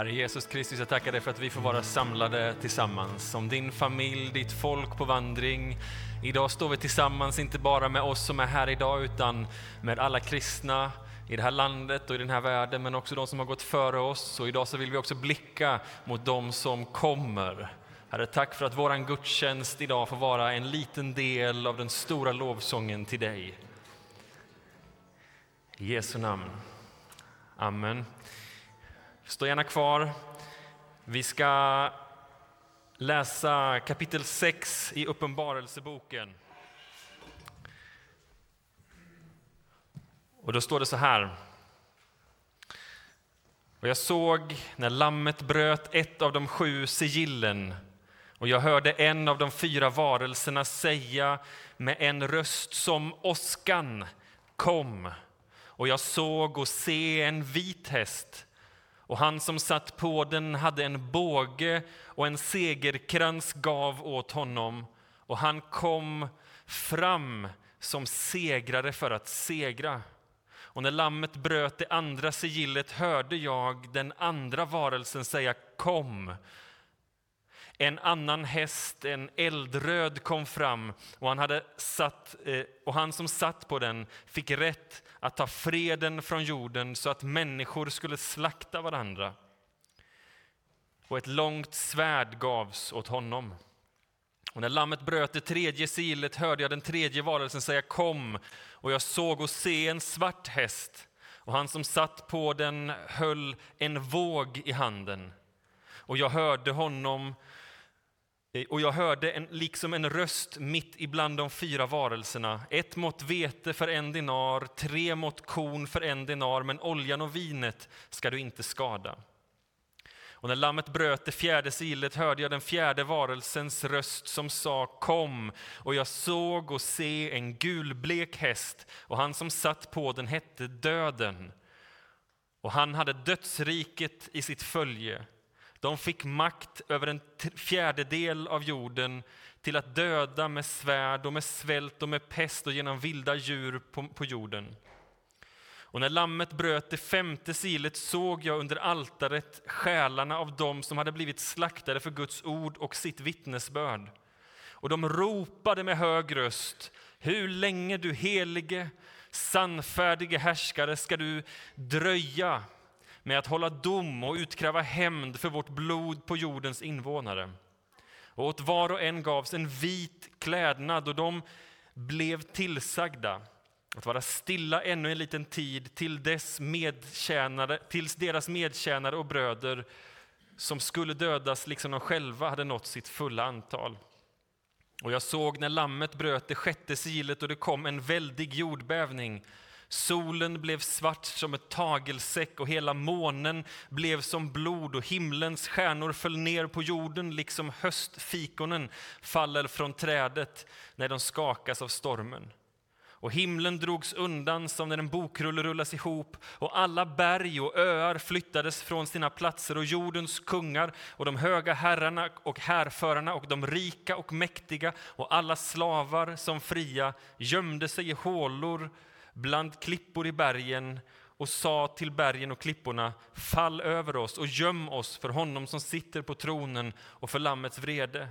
Herre Jesus Kristus, jag tackar dig för att vi får vara samlade tillsammans som din familj, ditt folk på vandring. Idag står vi tillsammans, inte bara med oss som är här idag, utan med alla kristna i det här landet och i den här världen, men också de som har gått före oss. Och idag så vill vi också blicka mot de som kommer. Herre, tack för att vår gudstjänst idag får vara en liten del av den stora lovsången till dig. I Jesu namn. Amen. Stå gärna kvar. Vi ska läsa kapitel 6 i Uppenbarelseboken. Och då står det så här. Och jag såg när lammet bröt ett av de sju sigillen och jag hörde en av de fyra varelserna säga med en röst som åskan, kom. Och jag såg och se en vit häst och han som satt på den hade en båge och en segerkrans gav åt honom och han kom fram som segrare för att segra. Och när lammet bröt det andra sigillet hörde jag den andra varelsen säga kom. En annan häst, en eldröd, kom fram och han, hade satt, eh, och han som satt på den fick rätt att ta freden från jorden så att människor skulle slakta varandra. Och ett långt svärd gavs åt honom. Och när lammet bröt det tredje silet hörde jag den tredje varelsen säga kom och jag såg och se en svart häst och han som satt på den höll en våg i handen. Och jag hörde honom Eh, och jag hörde en, liksom en röst mitt ibland de fyra varelserna. Ett mått vete för en dinar, tre mått korn för en dinar, men oljan och vinet ska du inte skada. Och när lammet bröt det fjärde silet hörde jag den fjärde varelsens röst som sa kom, och jag såg och se en gulblek häst, och han som satt på den hette Döden. Och han hade dödsriket i sitt följe. De fick makt över en fjärdedel av jorden till att döda med svärd och med svält och med pest och genom vilda djur på, på jorden. Och när lammet bröt det femte silet såg jag under altaret själarna av dem som hade blivit slaktade för Guds ord och sitt vittnesbörd. Och de ropade med hög röst, hur länge du helige, sannfärdige härskare ska du dröja med att hålla dom och utkräva hämnd för vårt blod på jordens invånare. Och åt var och en gavs en vit klädnad och de blev tillsagda att vara stilla ännu en liten tid till dess medtjänare, tills deras medtjänare och bröder som skulle dödas liksom de själva hade nått sitt fulla antal. Och jag såg när lammet bröt det sjätte sigillet och det kom en väldig jordbävning Solen blev svart som ett tagelsäck och hela månen blev som blod och himlens stjärnor föll ner på jorden liksom höstfikonen faller från trädet när de skakas av stormen. Och himlen drogs undan som när en bokrulle rullas ihop och alla berg och öar flyttades från sina platser och jordens kungar och de höga herrarna och härförarna och de rika och mäktiga och alla slavar som fria gömde sig i hålor bland klippor i bergen och sa till bergen och klipporna, fall över oss och göm oss för honom som sitter på tronen och för Lammets vrede.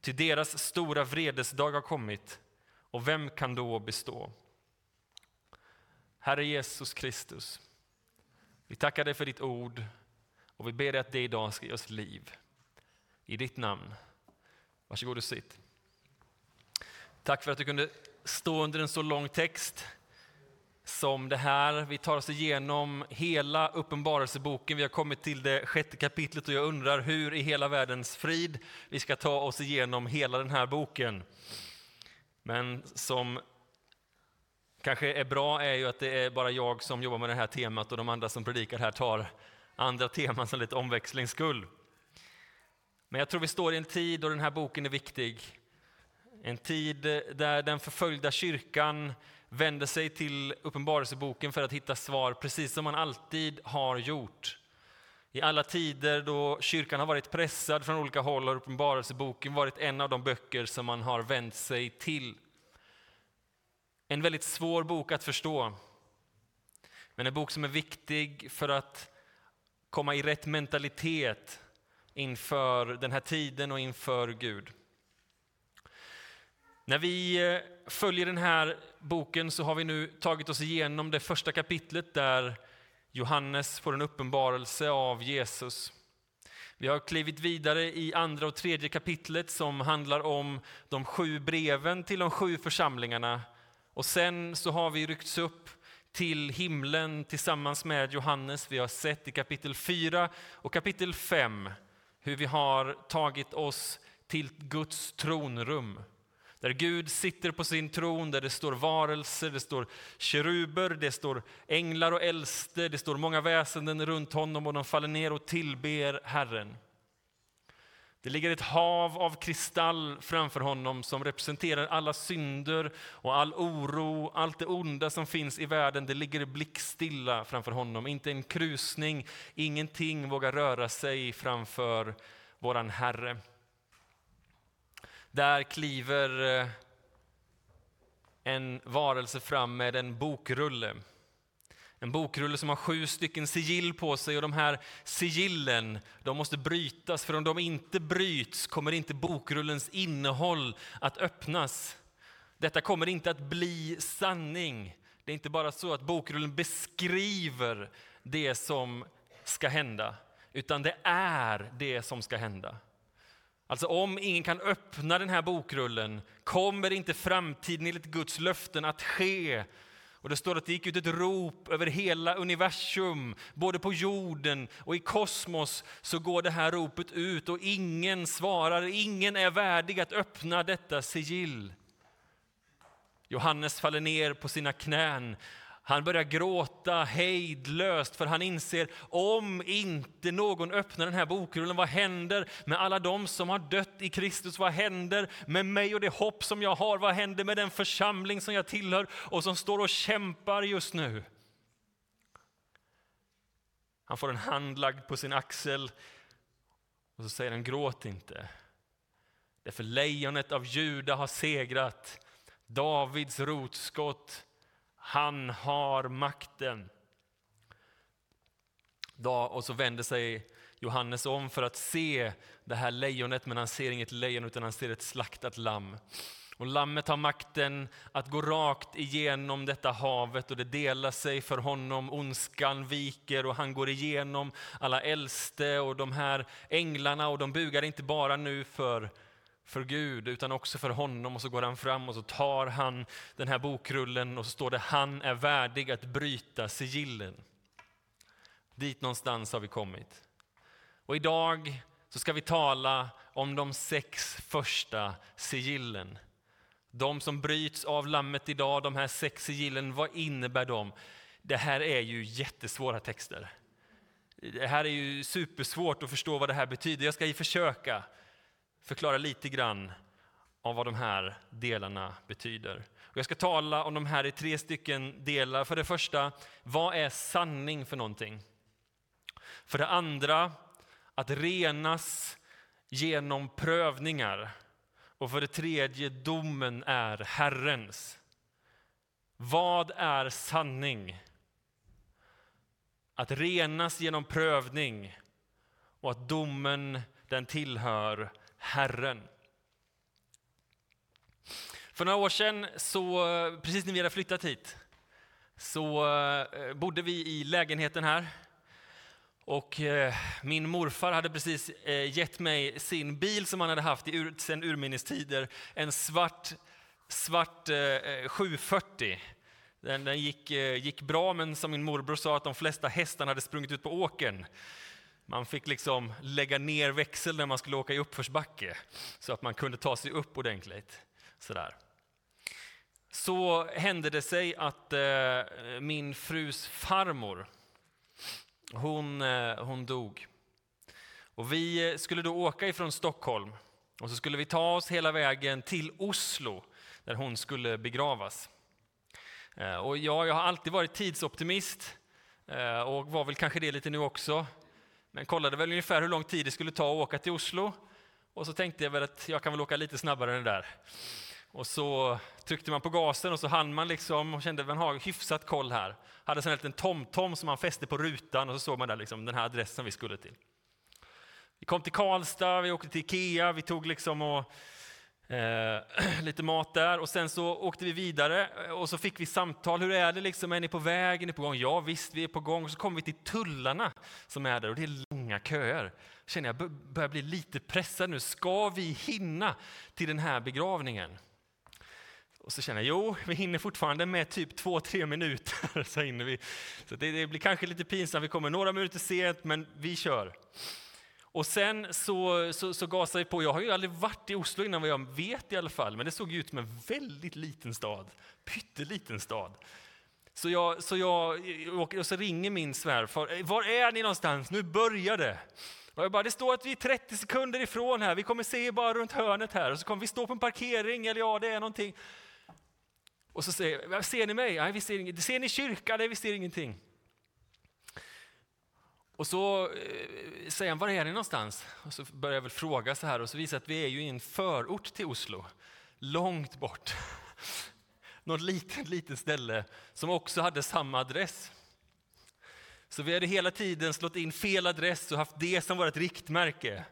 Till deras stora vredesdag har kommit, och vem kan då bestå? Herre Jesus Kristus, vi tackar dig för ditt ord och vi ber dig att det idag ska ge oss liv. I ditt namn. Varsågod och sitt. Tack för att du kunde stå under en så lång text som det här. Vi tar oss igenom hela Uppenbarelseboken. Vi har kommit till det sjätte kapitlet och jag undrar hur i hela världens frid vi ska ta oss igenom hela den här boken. Men som kanske är bra är ju att det är bara jag som jobbar med det här temat och de andra som predikar här tar andra teman som lite omväxlings skull. Men jag tror vi står i en tid då den här boken är viktig. En tid där den förföljda kyrkan vänder sig till Uppenbarelseboken för att hitta svar, precis som man alltid har gjort. I alla tider då kyrkan har varit pressad från olika håll har Uppenbarelseboken varit en av de böcker som man har vänt sig till. En väldigt svår bok att förstå, men en bok som är viktig för att komma i rätt mentalitet inför den här tiden och inför Gud. När vi eh, följer den här boken så har vi nu tagit oss igenom det första kapitlet där Johannes får en uppenbarelse av Jesus. Vi har klivit vidare i andra och tredje kapitlet som handlar om de sju breven till de sju församlingarna. Och sen så har vi ryckts upp till himlen tillsammans med Johannes. Vi har sett i kapitel 4 och kapitel 5 hur vi har tagit oss till Guds tronrum. Där Gud sitter på sin tron, där det står varelser, det står keruber, det står änglar och äldste, det står många väsenden runt honom och de faller ner och tillber Herren. Det ligger ett hav av kristall framför honom som representerar alla synder och all oro, allt det onda som finns i världen. Det ligger blickstilla framför honom. Inte en krusning, ingenting vågar röra sig framför våran Herre. Där kliver eh, en varelse fram med en bokrulle. En bokrulle som har sju stycken sigill på sig och de här sigillen de måste brytas för om de inte bryts kommer inte bokrullens innehåll att öppnas. Detta kommer inte att bli sanning. Det är inte bara så att bokrullen beskriver det som ska hända, utan det är det som ska hända. Alltså om ingen kan öppna den här bokrullen kommer inte framtiden enligt Guds löften att ske. Och det står att det gick ut ett rop över hela universum, både på jorden och i kosmos så går det här ropet ut och ingen svarar, ingen är värdig att öppna detta sigill. Johannes faller ner på sina knän han börjar gråta hejdlöst för han inser om inte någon öppnar den här bokrullen, vad händer med alla de som har dött i Kristus? Vad händer med mig och det hopp som jag har? Vad händer med den församling som jag tillhör och som står och kämpar just nu? Han får en hand lagd på sin axel och så säger han gråt inte. Därför lejonet av Juda har segrat, Davids rotskott han har makten. Och så vänder sig Johannes om för att se det här lejonet, men han ser inget lejon utan han ser ett slaktat lamm. Och lammet har makten att gå rakt igenom detta havet och det delar sig för honom. Ondskan viker och han går igenom alla äldste och de här änglarna och de bugar inte bara nu för för Gud utan också för honom. Och så går han fram och så tar han den här bokrullen och så står det han är värdig att bryta sigillen. Dit någonstans har vi kommit. Och idag så ska vi tala om de sex första sigillen. De som bryts av lammet idag, de här sex sigillen, vad innebär de? Det här är ju jättesvåra texter. Det här är ju supersvårt att förstå vad det här betyder. Jag ska försöka förklara lite grann om vad de här delarna betyder. Och jag ska tala om de här i tre stycken delar. För det första, vad är sanning för någonting? För det andra, att renas genom prövningar. Och för det tredje, domen är Herrens. Vad är sanning? Att renas genom prövning och att domen den tillhör Herren. För några år sedan, så, precis när vi hade flyttat hit, så eh, bodde vi i lägenheten här. Och eh, min morfar hade precis eh, gett mig sin bil som han hade haft i urminnes tider. En svart, svart 740. Den, den gick, gick bra, men som min morbror sa, att de flesta hästarna hade sprungit ut på åkern. Man fick liksom lägga ner växel när man skulle åka i uppförsbacke så att man kunde ta sig upp ordentligt. Sådär. Så hände det sig att eh, min frus farmor, hon, eh, hon dog. Och vi skulle då åka ifrån Stockholm och så skulle vi ta oss hela vägen till Oslo där hon skulle begravas. Eh, och jag, jag har alltid varit tidsoptimist eh, och var väl kanske det lite nu också. Men kollade väl ungefär hur lång tid det skulle ta att åka till Oslo. Och så tänkte jag väl att jag kan väl åka lite snabbare än det där. Och så tryckte man på gasen och så hann man liksom och kände att man har hyfsat koll här. Hade sen en liten tomtom som man fäste på rutan och så såg man där liksom den här adressen vi skulle till. Vi kom till Karlstad, vi åkte till Ikea, vi tog liksom och Eh, lite mat där och sen så åkte vi vidare eh, och så fick vi samtal. Hur är det liksom? Är ni på väg? Är ni på gång? Ja visst, vi är på gång. Och så kommer vi till tullarna som är där och det är långa köer. Känner jag börjar bli lite pressad nu. Ska vi hinna till den här begravningen? Och så känner jag, jo, vi hinner fortfarande med typ två, tre minuter. Så hinner vi. Så det, det blir kanske lite pinsamt, vi kommer några minuter sent, men vi kör. Och sen så, så, så gasade vi på. Jag har ju aldrig varit i Oslo innan vad jag vet i alla fall, men det såg ut som en väldigt liten stad. Pytteliten stad. Så jag, så jag och så ringer min svärfar. Eh, var är ni någonstans? Nu börjar det. Och jag bara, det står att vi är 30 sekunder ifrån här. Vi kommer se bara runt hörnet här. Och så kommer vi stå på en parkering, eller ja, det är någonting. Och så säger jag, ser ni mig? Nej, vi ser. Ser ni kyrkan? Nej, vi ser ingenting. Och så eh, säger han, var är ni någonstans? Och så börjar jag väl fråga så här och så visar att vi är ju i en förort till Oslo. Långt bort. Något litet, litet ställe som också hade samma adress. Så vi hade hela tiden slått in fel adress och haft det som vårt riktmärke.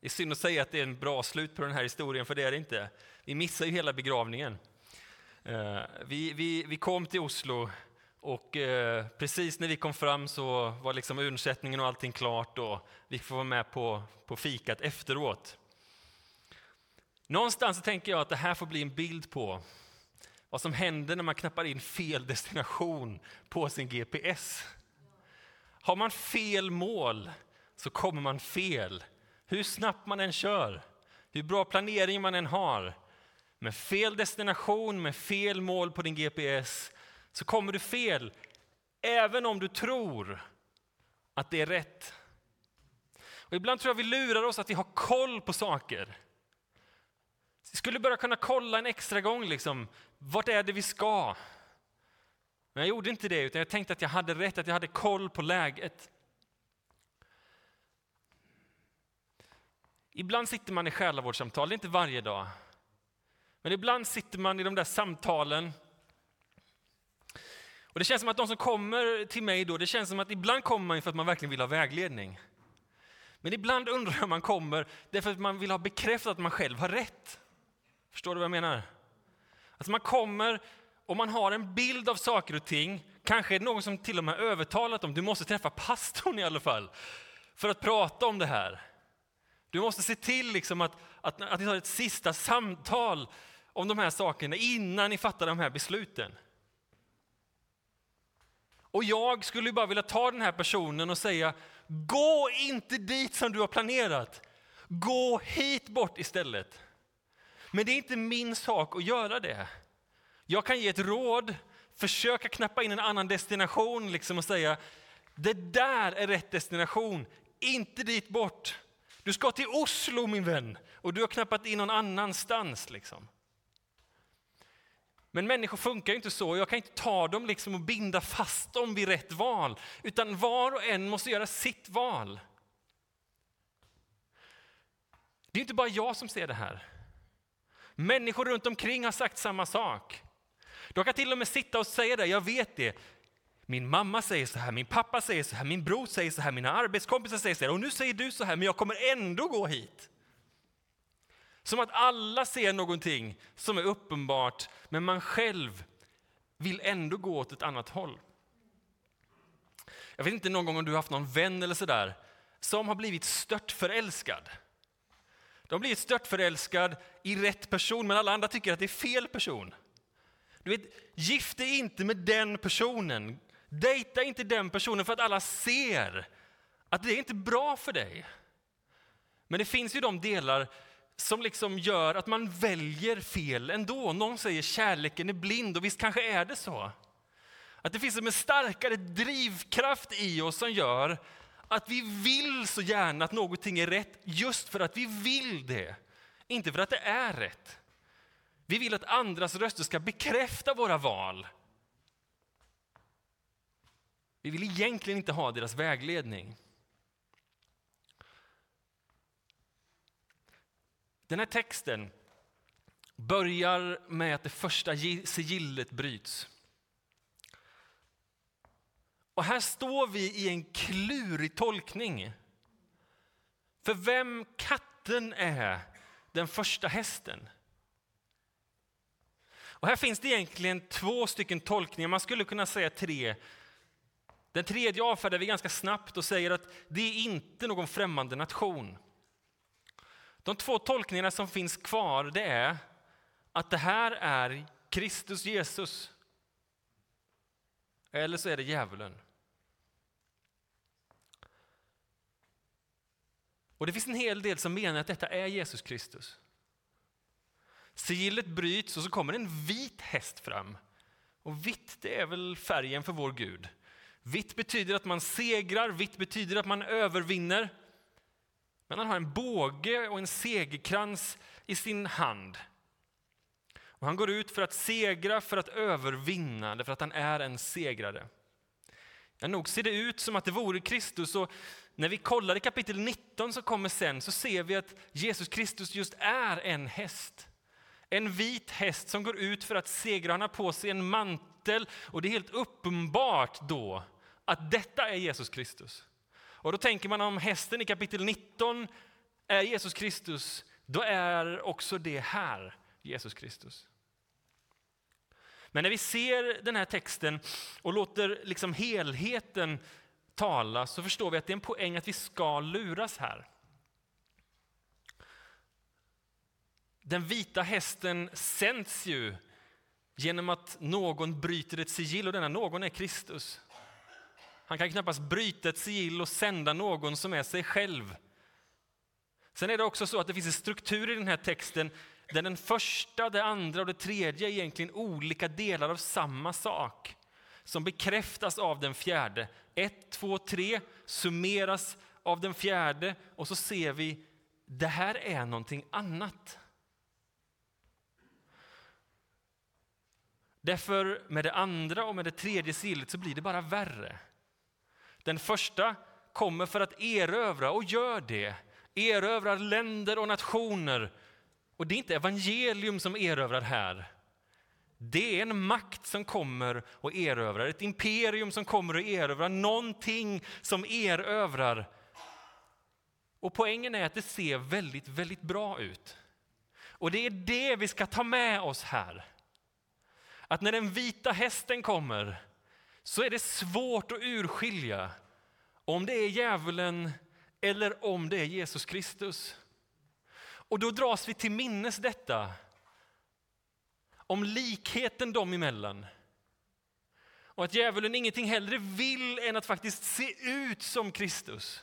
Det är synd att säga att det är en bra slut på den här historien, för det är det inte. Vi missar ju hela begravningen. Eh, vi, vi, vi kom till Oslo och eh, precis när vi kom fram så var liksom undsättningen och allting klart och vi får vara med på, på fikat efteråt. Någonstans så tänker jag att det här får bli en bild på vad som händer när man knappar in fel destination på sin GPS. Har man fel mål så kommer man fel. Hur snabbt man än kör, hur bra planering man än har. Med fel destination, med fel mål på din GPS så kommer du fel, även om du tror att det är rätt. Och ibland tror jag vi lurar oss att vi har koll på saker. Vi skulle bara kunna kolla en extra gång, liksom, vart är det vi ska? Men jag gjorde inte det, utan jag tänkte att jag hade rätt, att jag hade koll på läget. Ibland sitter man i själavårdssamtal, det är inte varje dag. Men ibland sitter man i de där samtalen och Det känns som att de som kommer till mig då, det känns som att ibland kommer man för att man verkligen vill ha vägledning. Men ibland undrar jag om man kommer därför att man vill ha bekräftat att man själv har rätt. Förstår du vad jag menar? Alltså man kommer och man har en bild av saker och ting, kanske är det någon som till och med övertalat dem, du måste träffa pastorn i alla fall, för att prata om det här. Du måste se till liksom att, att, att ni har ett sista samtal om de här sakerna innan ni fattar de här besluten. Och jag skulle bara vilja ta den här personen och säga, gå inte dit som du har planerat. Gå hit bort istället. Men det är inte min sak att göra det. Jag kan ge ett råd, försöka knappa in en annan destination liksom och säga, det där är rätt destination, inte dit bort. Du ska till Oslo min vän och du har knappat in någon annanstans. Liksom. Men människor funkar inte så. Jag kan inte ta dem liksom och binda fast dem vid rätt val. Utan var och en måste göra sitt val. Det är inte bara jag som ser det här. Människor runt omkring har sagt samma sak. De kan till och med sitta och säga det, jag vet det. Min mamma säger så här, min pappa säger så här, min bror säger så här, mina arbetskompisar säger så här och nu säger du så här, men jag kommer ändå gå hit. Som att alla ser någonting som är uppenbart, men man själv vill ändå gå åt ett annat håll. Jag vet inte någon gång om du har haft någon vän eller sådär som har blivit stört förälskad. De har blivit stört förälskad i rätt person, men alla andra tycker att det är fel person. Du vet, gift dig inte med den personen. Dejta inte den personen för att alla ser att det är inte bra för dig. Men det finns ju de delar som liksom gör att man väljer fel ändå. Någon säger kärleken är blind och visst kanske är det så. Att det finns en starkare drivkraft i oss som gör att vi vill så gärna att någonting är rätt just för att vi vill det. Inte för att det är rätt. Vi vill att andras röster ska bekräfta våra val. Vi vill egentligen inte ha deras vägledning. Den här texten börjar med att det första sigillet bryts. Och här står vi i en klurig tolkning. För vem katten är den första hästen? Och här finns det egentligen två stycken tolkningar, man skulle kunna säga tre. Den tredje avfärdar vi ganska snabbt och säger att det är inte någon främmande nation. De två tolkningarna som finns kvar det är att det här är Kristus Jesus. Eller så är det djävulen. Och det finns en hel del som menar att detta är Jesus Kristus. Sigillet bryts och så kommer en vit häst fram. Och vitt, det är väl färgen för vår Gud. Vitt betyder att man segrar, vitt betyder att man övervinner. Men han har en båge och en segerkrans i sin hand. Och han går ut för att segra, för att övervinna, därför att han är en segrare. Ja, nog ser det ut som att det vore Kristus och när vi kollar i kapitel 19 som kommer sen så ser vi att Jesus Kristus just är en häst. En vit häst som går ut för att segra. Han har på sig en mantel och det är helt uppenbart då att detta är Jesus Kristus. Och då tänker man om hästen i kapitel 19 är Jesus Kristus, då är också det här Jesus Kristus. Men när vi ser den här texten och låter liksom helheten tala så förstår vi att det är en poäng att vi ska luras här. Den vita hästen sänds ju genom att någon bryter ett sigill och denna någon är Kristus. Han kan knappast bryta ett sigill och sända någon som är sig själv. Sen är det också så att det finns en struktur i den här texten där den första, det andra och det tredje är egentligen olika delar av samma sak som bekräftas av den fjärde. Ett, två, tre summeras av den fjärde och så ser vi det här är någonting annat. Därför med det andra och med det tredje sillet så blir det bara värre. Den första kommer för att erövra och gör det. Erövrar länder och nationer. Och det är inte evangelium som erövrar här. Det är en makt som kommer och erövrar, ett imperium som kommer och erövrar, någonting som erövrar. Och poängen är att det ser väldigt, väldigt bra ut. Och det är det vi ska ta med oss här. Att när den vita hästen kommer så är det svårt att urskilja om det är djävulen eller om det är Jesus Kristus. Och då dras vi till minnes detta om likheten dem emellan. Och att djävulen ingenting hellre vill än att faktiskt se ut som Kristus.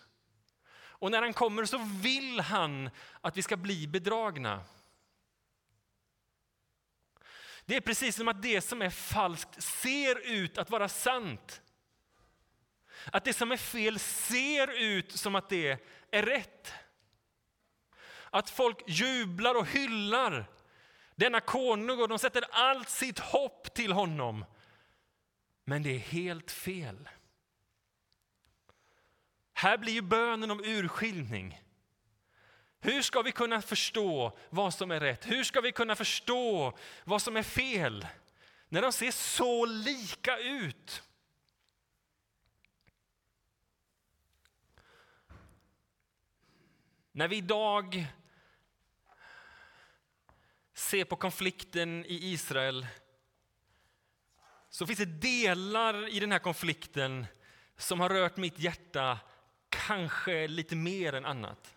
Och när han kommer så vill han att vi ska bli bedragna. Det är precis som att det som är falskt ser ut att vara sant. Att det som är fel ser ut som att det är rätt. Att folk jublar och hyllar denna konung och de sätter allt sitt hopp till honom. Men det är helt fel. Här blir ju bönen om urskiljning. Hur ska vi kunna förstå vad som är rätt? Hur ska vi kunna förstå vad som är fel? När de ser så lika ut. När vi idag ser på konflikten i Israel så finns det delar i den här konflikten som har rört mitt hjärta kanske lite mer än annat.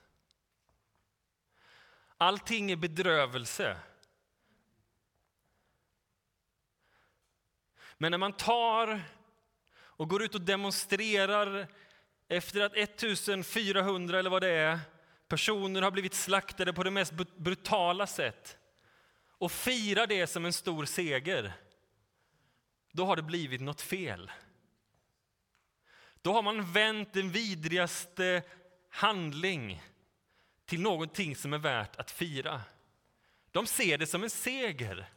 Allting är bedrövelse. Men när man tar och går ut och demonstrerar efter att 1400 eller vad det är personer har blivit slaktade på det mest brutala sätt och firar det som en stor seger, då har det blivit något fel. Då har man vänt den vidrigaste handling till någonting som är värt att fira. De ser det som en seger.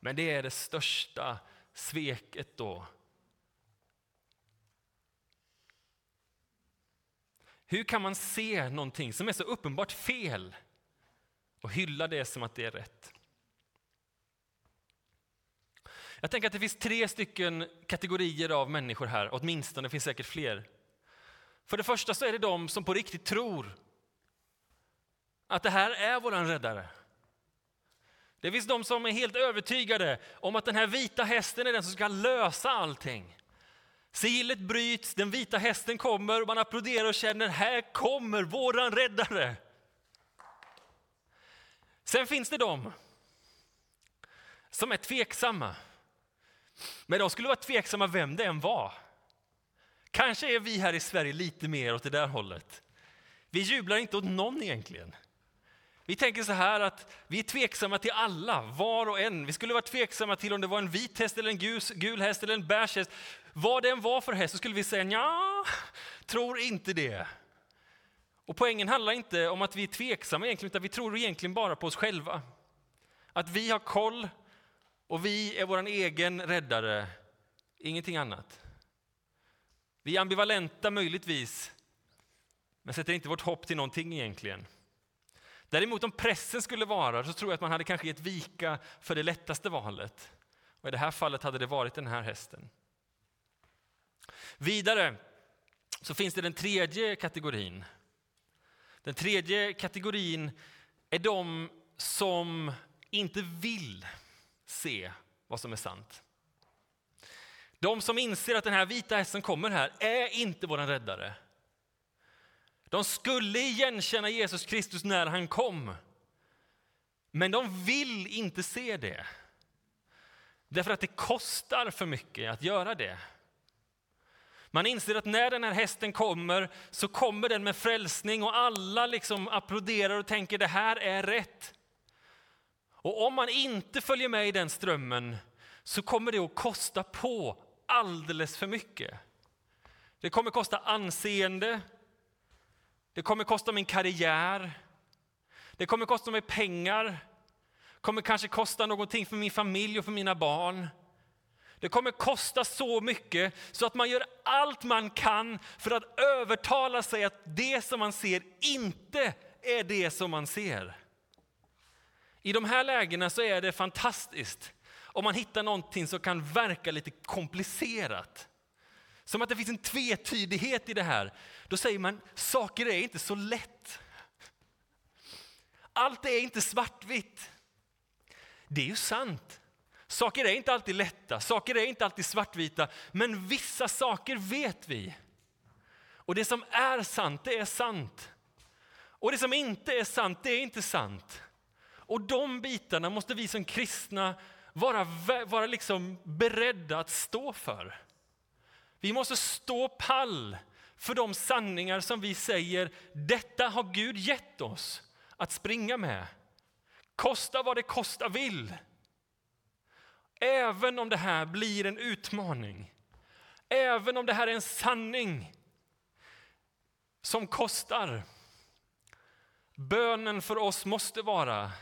Men det är det största sveket då. Hur kan man se någonting som är så uppenbart fel och hylla det som att det är rätt? Jag tänker att det finns tre stycken kategorier av människor här, åtminstone, det finns säkert fler. För det första så är det de som på riktigt tror att det här är våran räddare. Det finns de som är helt övertygade om att den här vita hästen är den som ska lösa allting. Sigillet bryts, den vita hästen kommer och man applåderar och känner här kommer våran räddare. Sen finns det de som är tveksamma. Men de skulle vara tveksamma vem det än var. Kanske är vi här i Sverige lite mer åt det där hållet. Vi jublar inte åt någon egentligen. Vi tänker så här att vi är tveksamma till alla, var och en. Vi skulle vara tveksamma till om det var en vit häst, eller en gul, gul häst eller en beige häst. Vad det än var för häst så skulle vi säga ja, tror inte det. Och poängen handlar inte om att vi är tveksamma egentligen, utan vi tror egentligen bara på oss själva. Att vi har koll och vi är vår egen räddare, ingenting annat. Vi är ambivalenta möjligtvis, men sätter inte vårt hopp till någonting egentligen. Däremot om pressen skulle vara så tror jag att man hade kanske gett vika för det lättaste valet. Och I det här fallet hade det varit den här hästen. Vidare så finns det den tredje kategorin. Den tredje kategorin är de som inte vill se vad som är sant. De som inser att den här vita hästen kommer här är inte vår räddare. De skulle igenkänna Jesus Kristus när han kom. Men de vill inte se det. Därför att det kostar för mycket att göra det. Man inser att när den här hästen kommer så kommer den med frälsning och alla liksom applåderar och tänker det här är rätt. Och om man inte följer med i den strömmen så kommer det att kosta på alldeles för mycket. Det kommer kosta anseende, det kommer kosta min karriär, det kommer kosta mig pengar, det kommer kanske kosta någonting för min familj och för mina barn. Det kommer kosta så mycket så att man gör allt man kan för att övertala sig att det som man ser inte är det som man ser. I de här lägena så är det fantastiskt om man hittar någonting som kan verka lite komplicerat. Som att det finns en tvetydighet i det här. Då säger man, saker är inte så lätt. Allt är inte svartvitt. Det är ju sant. Saker är inte alltid lätta, saker är inte alltid svartvita, men vissa saker vet vi. Och det som är sant, det är sant. Och det som inte är sant, det är inte sant. Och de bitarna måste vi som kristna vara, vara liksom beredda att stå för. Vi måste stå pall för de sanningar som vi säger, detta har Gud gett oss att springa med. Kosta vad det kosta vill. Även om det här blir en utmaning, även om det här är en sanning som kostar. Bönen för oss måste vara,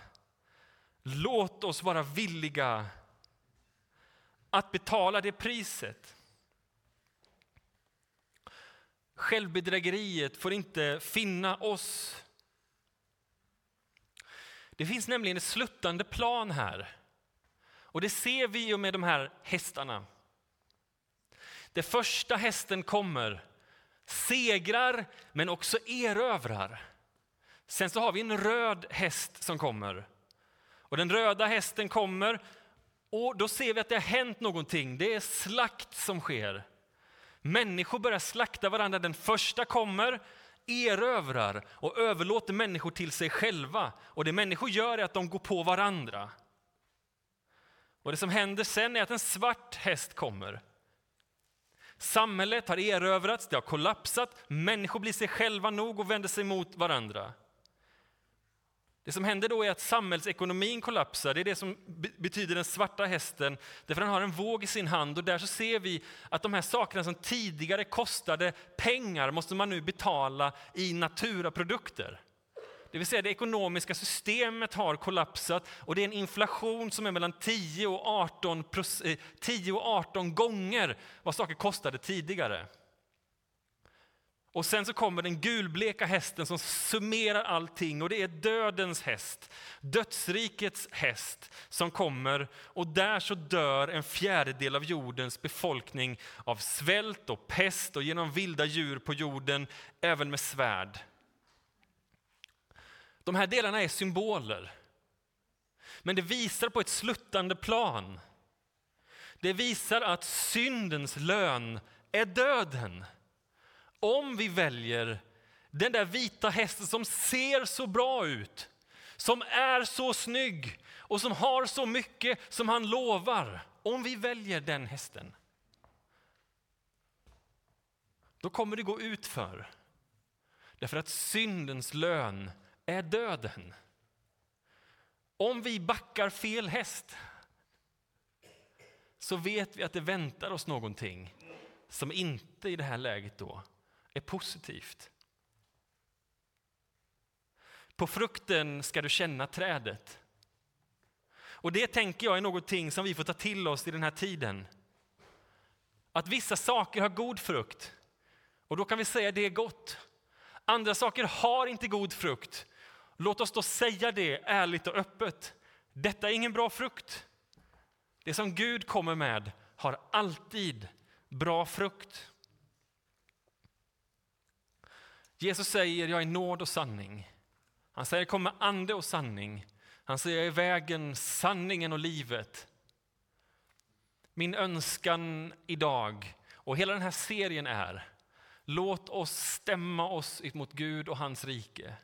låt oss vara villiga att betala det priset. Självbedrägeriet får inte finna oss. Det finns nämligen ett sluttande plan här. Och det ser vi ju med de här hästarna. Det första hästen kommer, segrar men också erövrar. Sen så har vi en röd häst som kommer. Och den röda hästen kommer och då ser vi att det har hänt någonting. Det är slakt som sker. Människor börjar slakta varandra. Den första kommer, erövrar och överlåter människor till sig själva. Och det människor gör är att de går på varandra. Och det som händer sen är att en svart häst kommer. Samhället har erövrats, det har kollapsat, människor blir sig själva nog och vänder sig mot varandra. Det som händer då är att samhällsekonomin kollapsar. Det är det som betyder den svarta hästen. Därför han har en våg i sin hand och där så ser vi att de här sakerna som tidigare kostade pengar måste man nu betala i naturaprodukter. Det vill säga det ekonomiska systemet har kollapsat och det är en inflation som är mellan 10 och 18, 10 eh, och 18 gånger vad saker kostade tidigare. Och sen så kommer den gulbleka hästen som summerar allting och det är dödens häst, dödsrikets häst som kommer och där så dör en fjärdedel av jordens befolkning av svält och pest och genom vilda djur på jorden, även med svärd. De här delarna är symboler. Men det visar på ett sluttande plan. Det visar att syndens lön är döden. Om vi väljer den där vita hästen som ser så bra ut, som är så snygg och som har så mycket som han lovar. Om vi väljer den hästen, då kommer det gå ut för. Därför att syndens lön är döden. Om vi backar fel häst så vet vi att det väntar oss någonting som inte i det här läget då är positivt. På frukten ska du känna trädet. Och det tänker jag är någonting som vi får ta till oss i den här tiden. Att vissa saker har god frukt och då kan vi säga att det är gott. Andra saker har inte god frukt. Låt oss då säga det ärligt och öppet. Detta är ingen bra frukt. Det som Gud kommer med har alltid bra frukt. Jesus säger, jag är nåd och sanning. Han säger, kom med ande och sanning. Han säger, jag är vägen, sanningen och livet. Min önskan idag och hela den här serien är, låt oss stämma oss mot Gud och hans rike.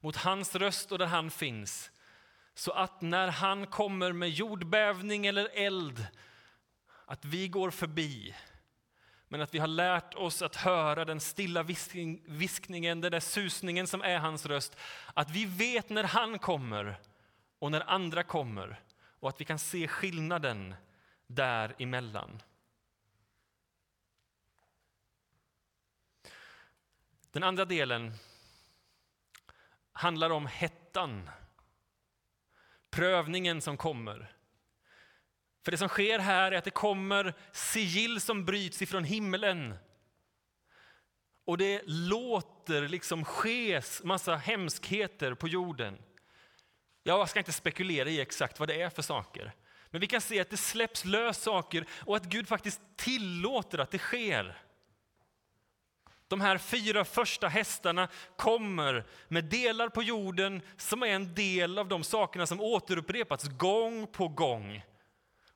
Mot hans röst och där han finns. Så att när han kommer med jordbävning eller eld, att vi går förbi men att vi har lärt oss att höra den stilla viskningen, den där susningen som är hans röst. Att vi vet när han kommer och när andra kommer och att vi kan se skillnaden däremellan. Den andra delen handlar om hettan, prövningen som kommer. För det som sker här är att det kommer sigill som bryts ifrån himlen. Och det låter liksom ske massa hemskheter på jorden. Jag ska inte spekulera i exakt vad det är för saker. Men vi kan se att det släpps lös saker och att Gud faktiskt tillåter att det sker. De här fyra första hästarna kommer med delar på jorden som är en del av de sakerna som återupprepats gång på gång.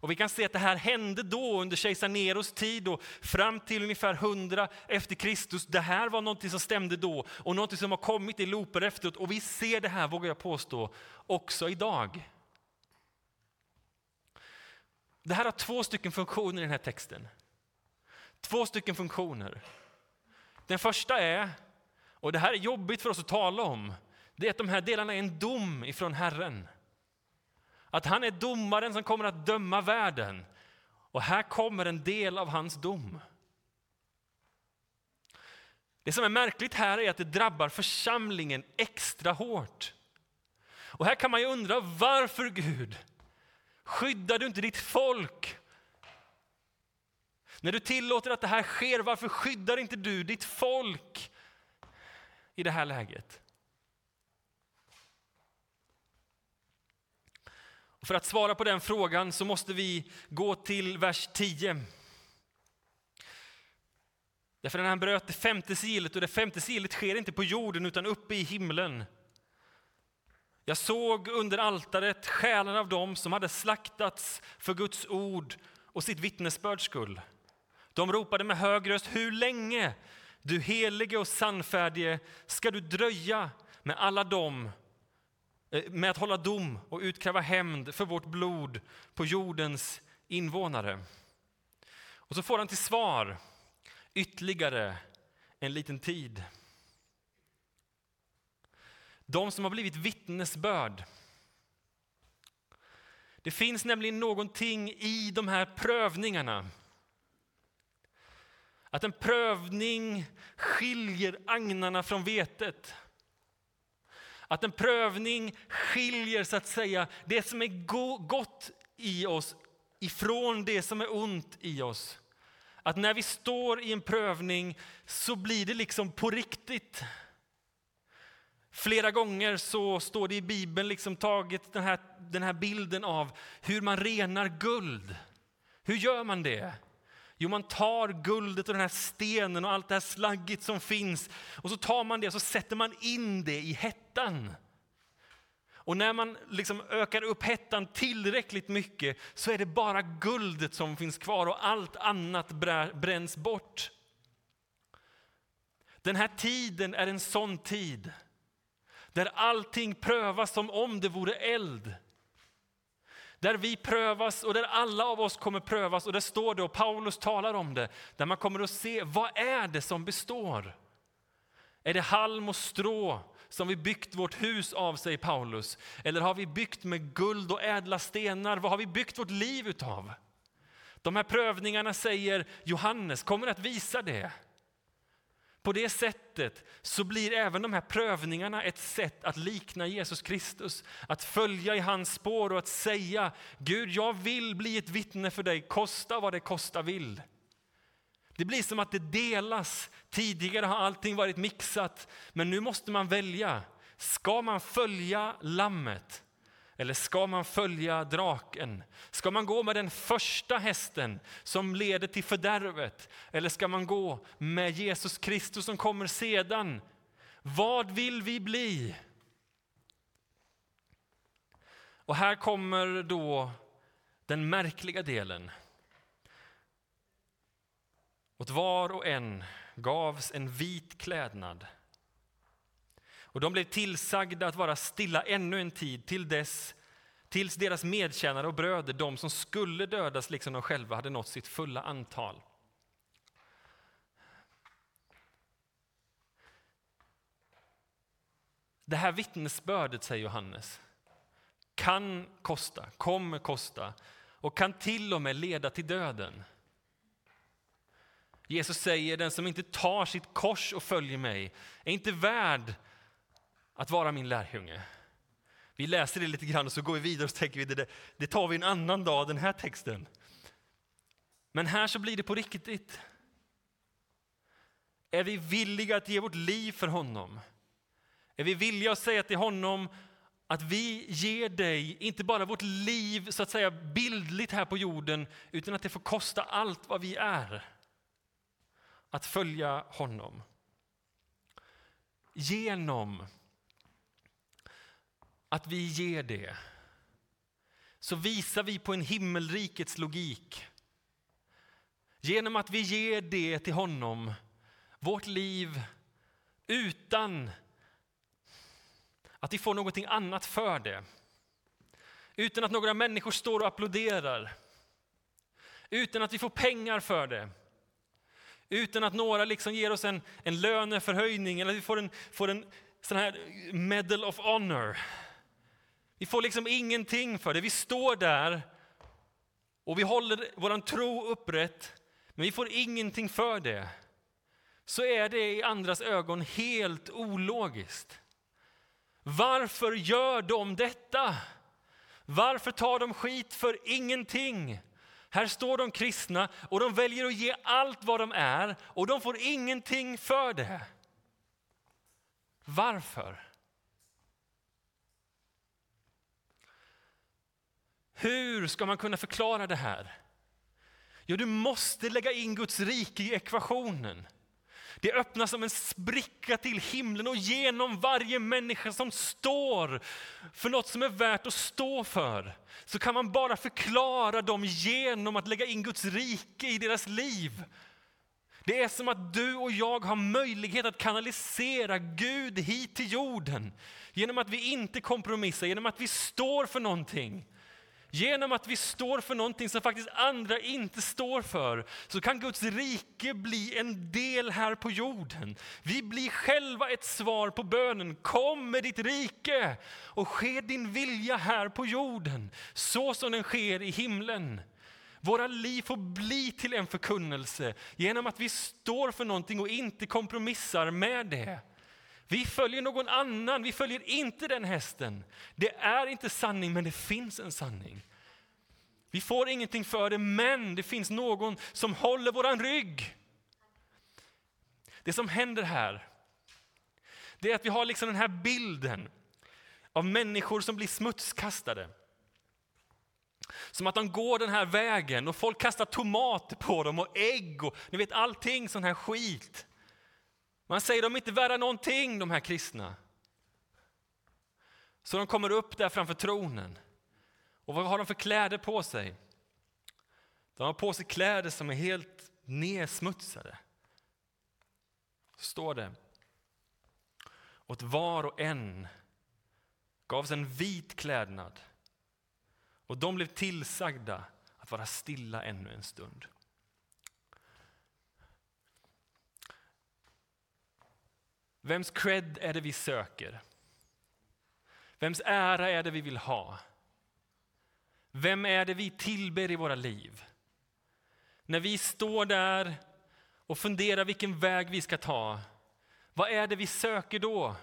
Och vi kan se att det här hände då under kejsar Neros tid och fram till ungefär 100 efter Kristus. Det här var något som stämde då och något som har kommit i loper efteråt. Och vi ser det här, vågar jag påstå, också idag. Det här har två stycken funktioner i den här texten. Två stycken funktioner. Den första är, och det här är jobbigt för oss att tala om, det är att de här delarna är en dom ifrån Herren. Att han är domaren som kommer att döma världen. Och här kommer en del av hans dom. Det som är märkligt här är att det drabbar församlingen extra hårt. Och här kan man ju undra varför Gud skyddar du inte ditt folk? När du tillåter att det här sker, varför skyddar inte du ditt folk i det här läget? För att svara på den frågan så måste vi gå till vers 10. Därför när han bröt det femte silet, och det femte silet sker inte på jorden utan uppe i himlen. Jag såg under altaret själarna av dem som hade slaktats för Guds ord och sitt vittnesbörds skull. De ropade med hög röst, hur länge, du helige och sannfärdige, ska du dröja med alla dem Eh, med att hålla dom och utkräva hämnd för vårt blod på jordens invånare. Och så får han till svar ytterligare en liten tid. De som har blivit vittnesbörd. Det finns nämligen någonting i de här prövningarna. Att en prövning skiljer agnarna från vetet. Att en prövning skiljer så att säga det som är gott i oss ifrån det som är ont i oss. att när vi står i en prövning så blir det liksom på riktigt. Flera gånger så står det i Bibeln liksom tagit den här, den här bilden av hur man renar guld. Hur gör man det? Jo, man tar guldet och den här stenen och allt det här slaggigt som finns och så tar man det och så sätter man in det i hettan. Och när man liksom ökar upp hettan tillräckligt mycket så är det bara guldet som finns kvar och allt annat bränns bort. Den här tiden är en sån tid där allting prövas som om det vore eld. Där vi prövas och där alla av oss kommer prövas och där står det och Paulus talar om det. Där man kommer att se vad är det som består. Är det halm och strå som vi byggt vårt hus av, säger Paulus? Eller har vi byggt med guld och ädla stenar? Vad har vi byggt vårt liv utav? De här prövningarna, säger Johannes, kommer att visa det. På det sättet så blir även de här prövningarna ett sätt att likna Jesus Kristus, att följa i hans spår och att säga Gud, jag vill bli ett vittne för dig, kosta vad det kosta vill. Det blir som att det delas. Tidigare har allting varit mixat, men nu måste man välja. Ska man följa lammet eller ska man följa draken? Ska man gå med den första hästen som leder till fördärvet? Eller ska man gå med Jesus Kristus som kommer sedan? Vad vill vi bli? Och här kommer då den märkliga delen. Åt var och en gavs en vit klädnad och de blev tillsagda att vara stilla ännu en tid till dess tills deras medtjänare och bröder, de som skulle dödas liksom de själva, hade nått sitt fulla antal. Det här vittnesbördet, säger Johannes, kan kosta, kommer kosta och kan till och med leda till döden. Jesus säger den som inte tar sitt kors och följer mig är inte värd att vara min lärjunge. Vi läser det lite grann och så går vi vidare och så tänker vi det, det tar vi en annan dag, den här texten. Men här så blir det på riktigt. Är vi villiga att ge vårt liv för honom? Är vi villiga att säga till honom att vi ger dig inte bara vårt liv så att säga bildligt här på jorden utan att det får kosta allt vad vi är att följa honom. Genom att vi ger det så visar vi på en himmelrikets logik. Genom att vi ger det till honom, vårt liv, utan att vi får någonting annat för det. Utan att några människor står och applåderar. Utan att vi får pengar för det. Utan att några liksom ger oss en, en löneförhöjning eller att vi får en, får en sån här medal of honor. Vi får liksom ingenting för det. Vi står där och vi håller vår tro upprätt, men vi får ingenting för det. Så är det i andras ögon helt ologiskt. Varför gör de detta? Varför tar de skit för ingenting? Här står de kristna och de väljer att ge allt vad de är och de får ingenting för det. Varför? Hur ska man kunna förklara det här? Jo, du måste lägga in Guds rike i ekvationen. Det öppnas som en spricka till himlen och genom varje människa som står för något som är värt att stå för så kan man bara förklara dem genom att lägga in Guds rike i deras liv. Det är som att du och jag har möjlighet att kanalisera Gud hit till jorden genom att vi inte kompromissar, genom att vi står för någonting. Genom att vi står för någonting som faktiskt andra inte står för så kan Guds rike bli en del här på jorden. Vi blir själva ett svar på bönen. Kom med ditt rike och ske din vilja här på jorden så som den sker i himlen. Våra liv får bli till en förkunnelse genom att vi står för någonting och inte kompromissar med det. Vi följer någon annan, vi följer inte den hästen. Det är inte sanning, men det finns en sanning. Vi får ingenting för det, men det finns någon som håller våran rygg. Det som händer här, det är att vi har liksom den här bilden av människor som blir smutskastade. Som att de går den här vägen och folk kastar tomater på dem och ägg och ni vet allting sån här skit. Man säger de är inte värda någonting de här kristna. Så de kommer upp där framför tronen. Och vad har de för kläder på sig? De har på sig kläder som är helt nedsmutsade. Står det. Åt var och en gavs en vit klädnad och de blev tillsagda att vara stilla ännu en stund. Vems cred är det vi söker? Vems ära är det vi vill ha? Vem är det vi tillber i våra liv? När vi står där och funderar vilken väg vi ska ta, vad är det vi söker då?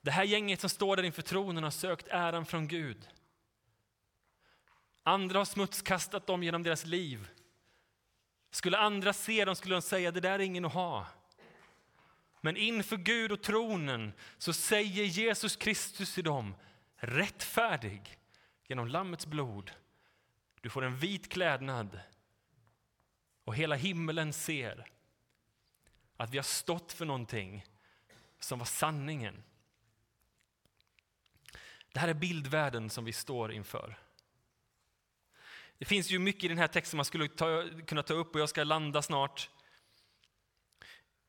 Det här gänget som står där inför tronen har sökt äran från Gud. Andra har smutskastat dem genom deras liv. Skulle andra se dem skulle de säga det där är ingen att ha. Men inför Gud och tronen så säger Jesus Kristus till dem rättfärdig genom Lammets blod. Du får en vit klädnad och hela himmelen ser att vi har stått för någonting som var sanningen. Det här är bildvärlden som vi står inför. Det finns ju mycket i den här texten man skulle ta, kunna ta upp och jag ska landa snart.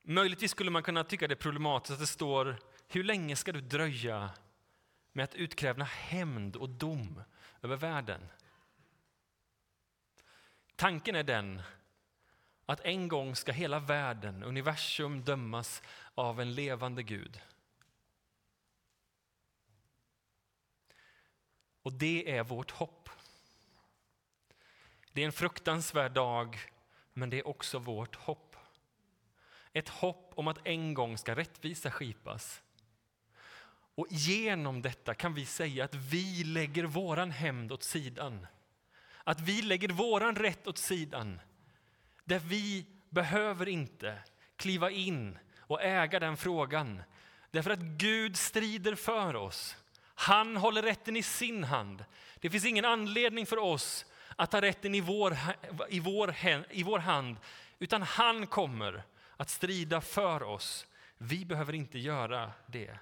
Möjligtvis skulle man kunna tycka det är problematiskt att det står hur länge ska du dröja med att utkräva hämnd och dom över världen? Tanken är den att en gång ska hela världen, universum, dömas av en levande Gud. Och det är vårt hopp. Det är en fruktansvärd dag, men det är också vårt hopp. Ett hopp om att en gång ska rättvisa skipas. Och genom detta kan vi säga att vi lägger våran hämnd åt sidan. Att vi lägger våran rätt åt sidan. Där vi behöver inte kliva in och äga den frågan. Därför att Gud strider för oss. Han håller rätten i sin hand. Det finns ingen anledning för oss att ta rätten i vår, i vår, i vår hand, utan han kommer att strida för oss. Vi behöver inte göra det.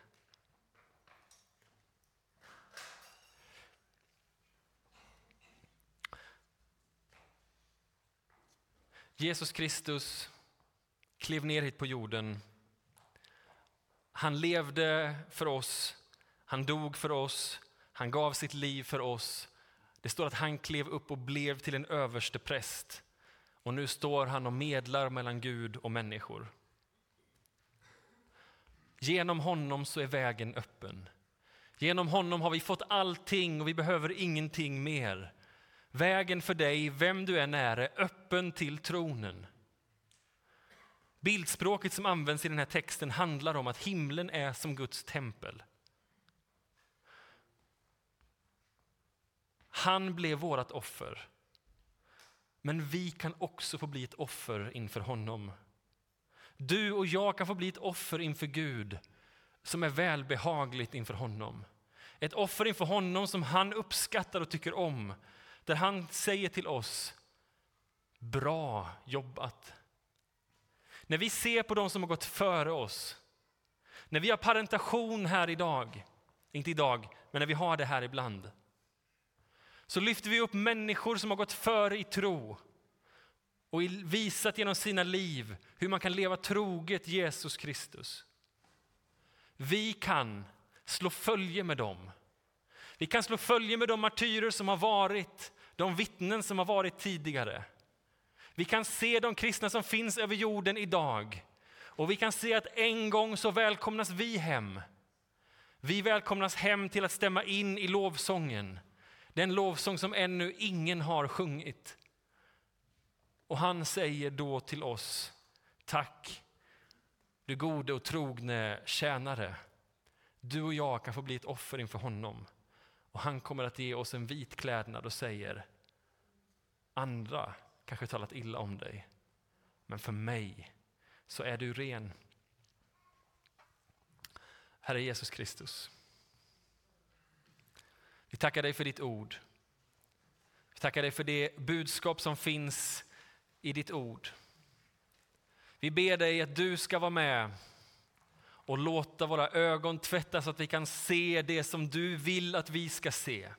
Jesus Kristus klev ner hit på jorden. Han levde för oss han dog för oss, han gav sitt liv för oss. Det står att han klev upp och blev till en överste präst. Och nu står han och medlar mellan Gud och människor. Genom honom så är vägen öppen. Genom honom har vi fått allting och vi behöver ingenting mer. Vägen för dig, vem du än är, är öppen till tronen. Bildspråket som används i den här texten handlar om att himlen är som Guds tempel. Han blev vårt offer. Men vi kan också få bli ett offer inför honom. Du och jag kan få bli ett offer inför Gud som är välbehagligt inför honom. Ett offer inför honom som han uppskattar och tycker om. Där han säger till oss, bra jobbat. När vi ser på de som har gått före oss, när vi har parentation här idag, inte idag, men när vi har det här ibland, så lyfter vi upp människor som har gått före i tro och visat genom sina liv hur man kan leva troget Jesus Kristus. Vi kan slå följe med dem. Vi kan slå följe med de martyrer som har varit, de vittnen som har varit tidigare. Vi kan se de kristna som finns över jorden idag och vi kan se att en gång så välkomnas vi hem. Vi välkomnas hem till att stämma in i lovsången den lovsång som ännu ingen har sjungit. Och han säger då till oss, tack du gode och trogne tjänare. du och jag kan få bli ett offer inför honom. Och han kommer att ge oss en vit klädnad och säger, andra kanske talat illa om dig, men för mig så är du ren. Herre Jesus Kristus, vi tackar dig för ditt ord. Vi tackar dig för det budskap som finns i ditt ord. Vi ber dig att du ska vara med och låta våra ögon tvättas så att vi kan se det som du vill att vi ska se.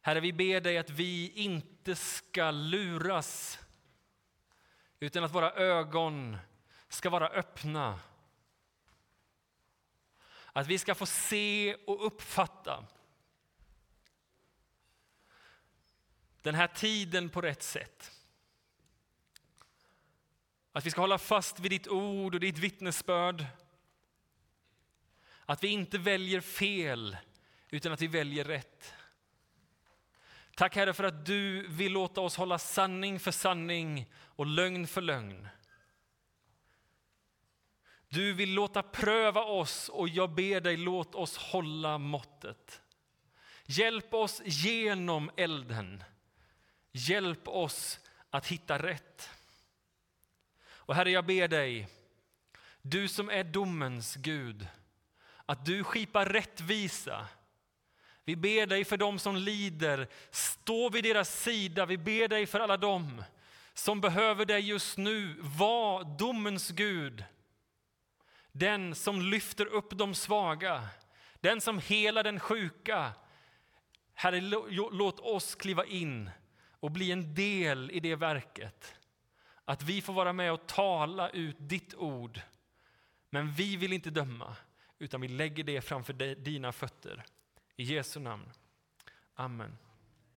Herre, vi ber dig att vi inte ska luras utan att våra ögon ska vara öppna. Att vi ska få se och uppfatta den här tiden på rätt sätt. Att vi ska hålla fast vid ditt ord och ditt vittnesbörd. Att vi inte väljer fel, utan att vi väljer rätt. Tack Herre för att du vill låta oss hålla sanning för sanning och lögn för lögn. Du vill låta pröva oss och jag ber dig låt oss hålla måttet. Hjälp oss genom elden. Hjälp oss att hitta rätt. Och Herre, jag ber dig, du som är domens Gud, att du skipar rättvisa. Vi ber dig för dem som lider, stå vid deras sida. Vi ber dig för alla dem som behöver dig just nu. Var domens Gud, den som lyfter upp de svaga, den som helar den sjuka. Herre, låt oss kliva in och bli en del i det verket. Att vi får vara med och tala ut ditt ord. Men vi vill inte döma, utan vi lägger det framför dina fötter. I Jesu namn. Amen.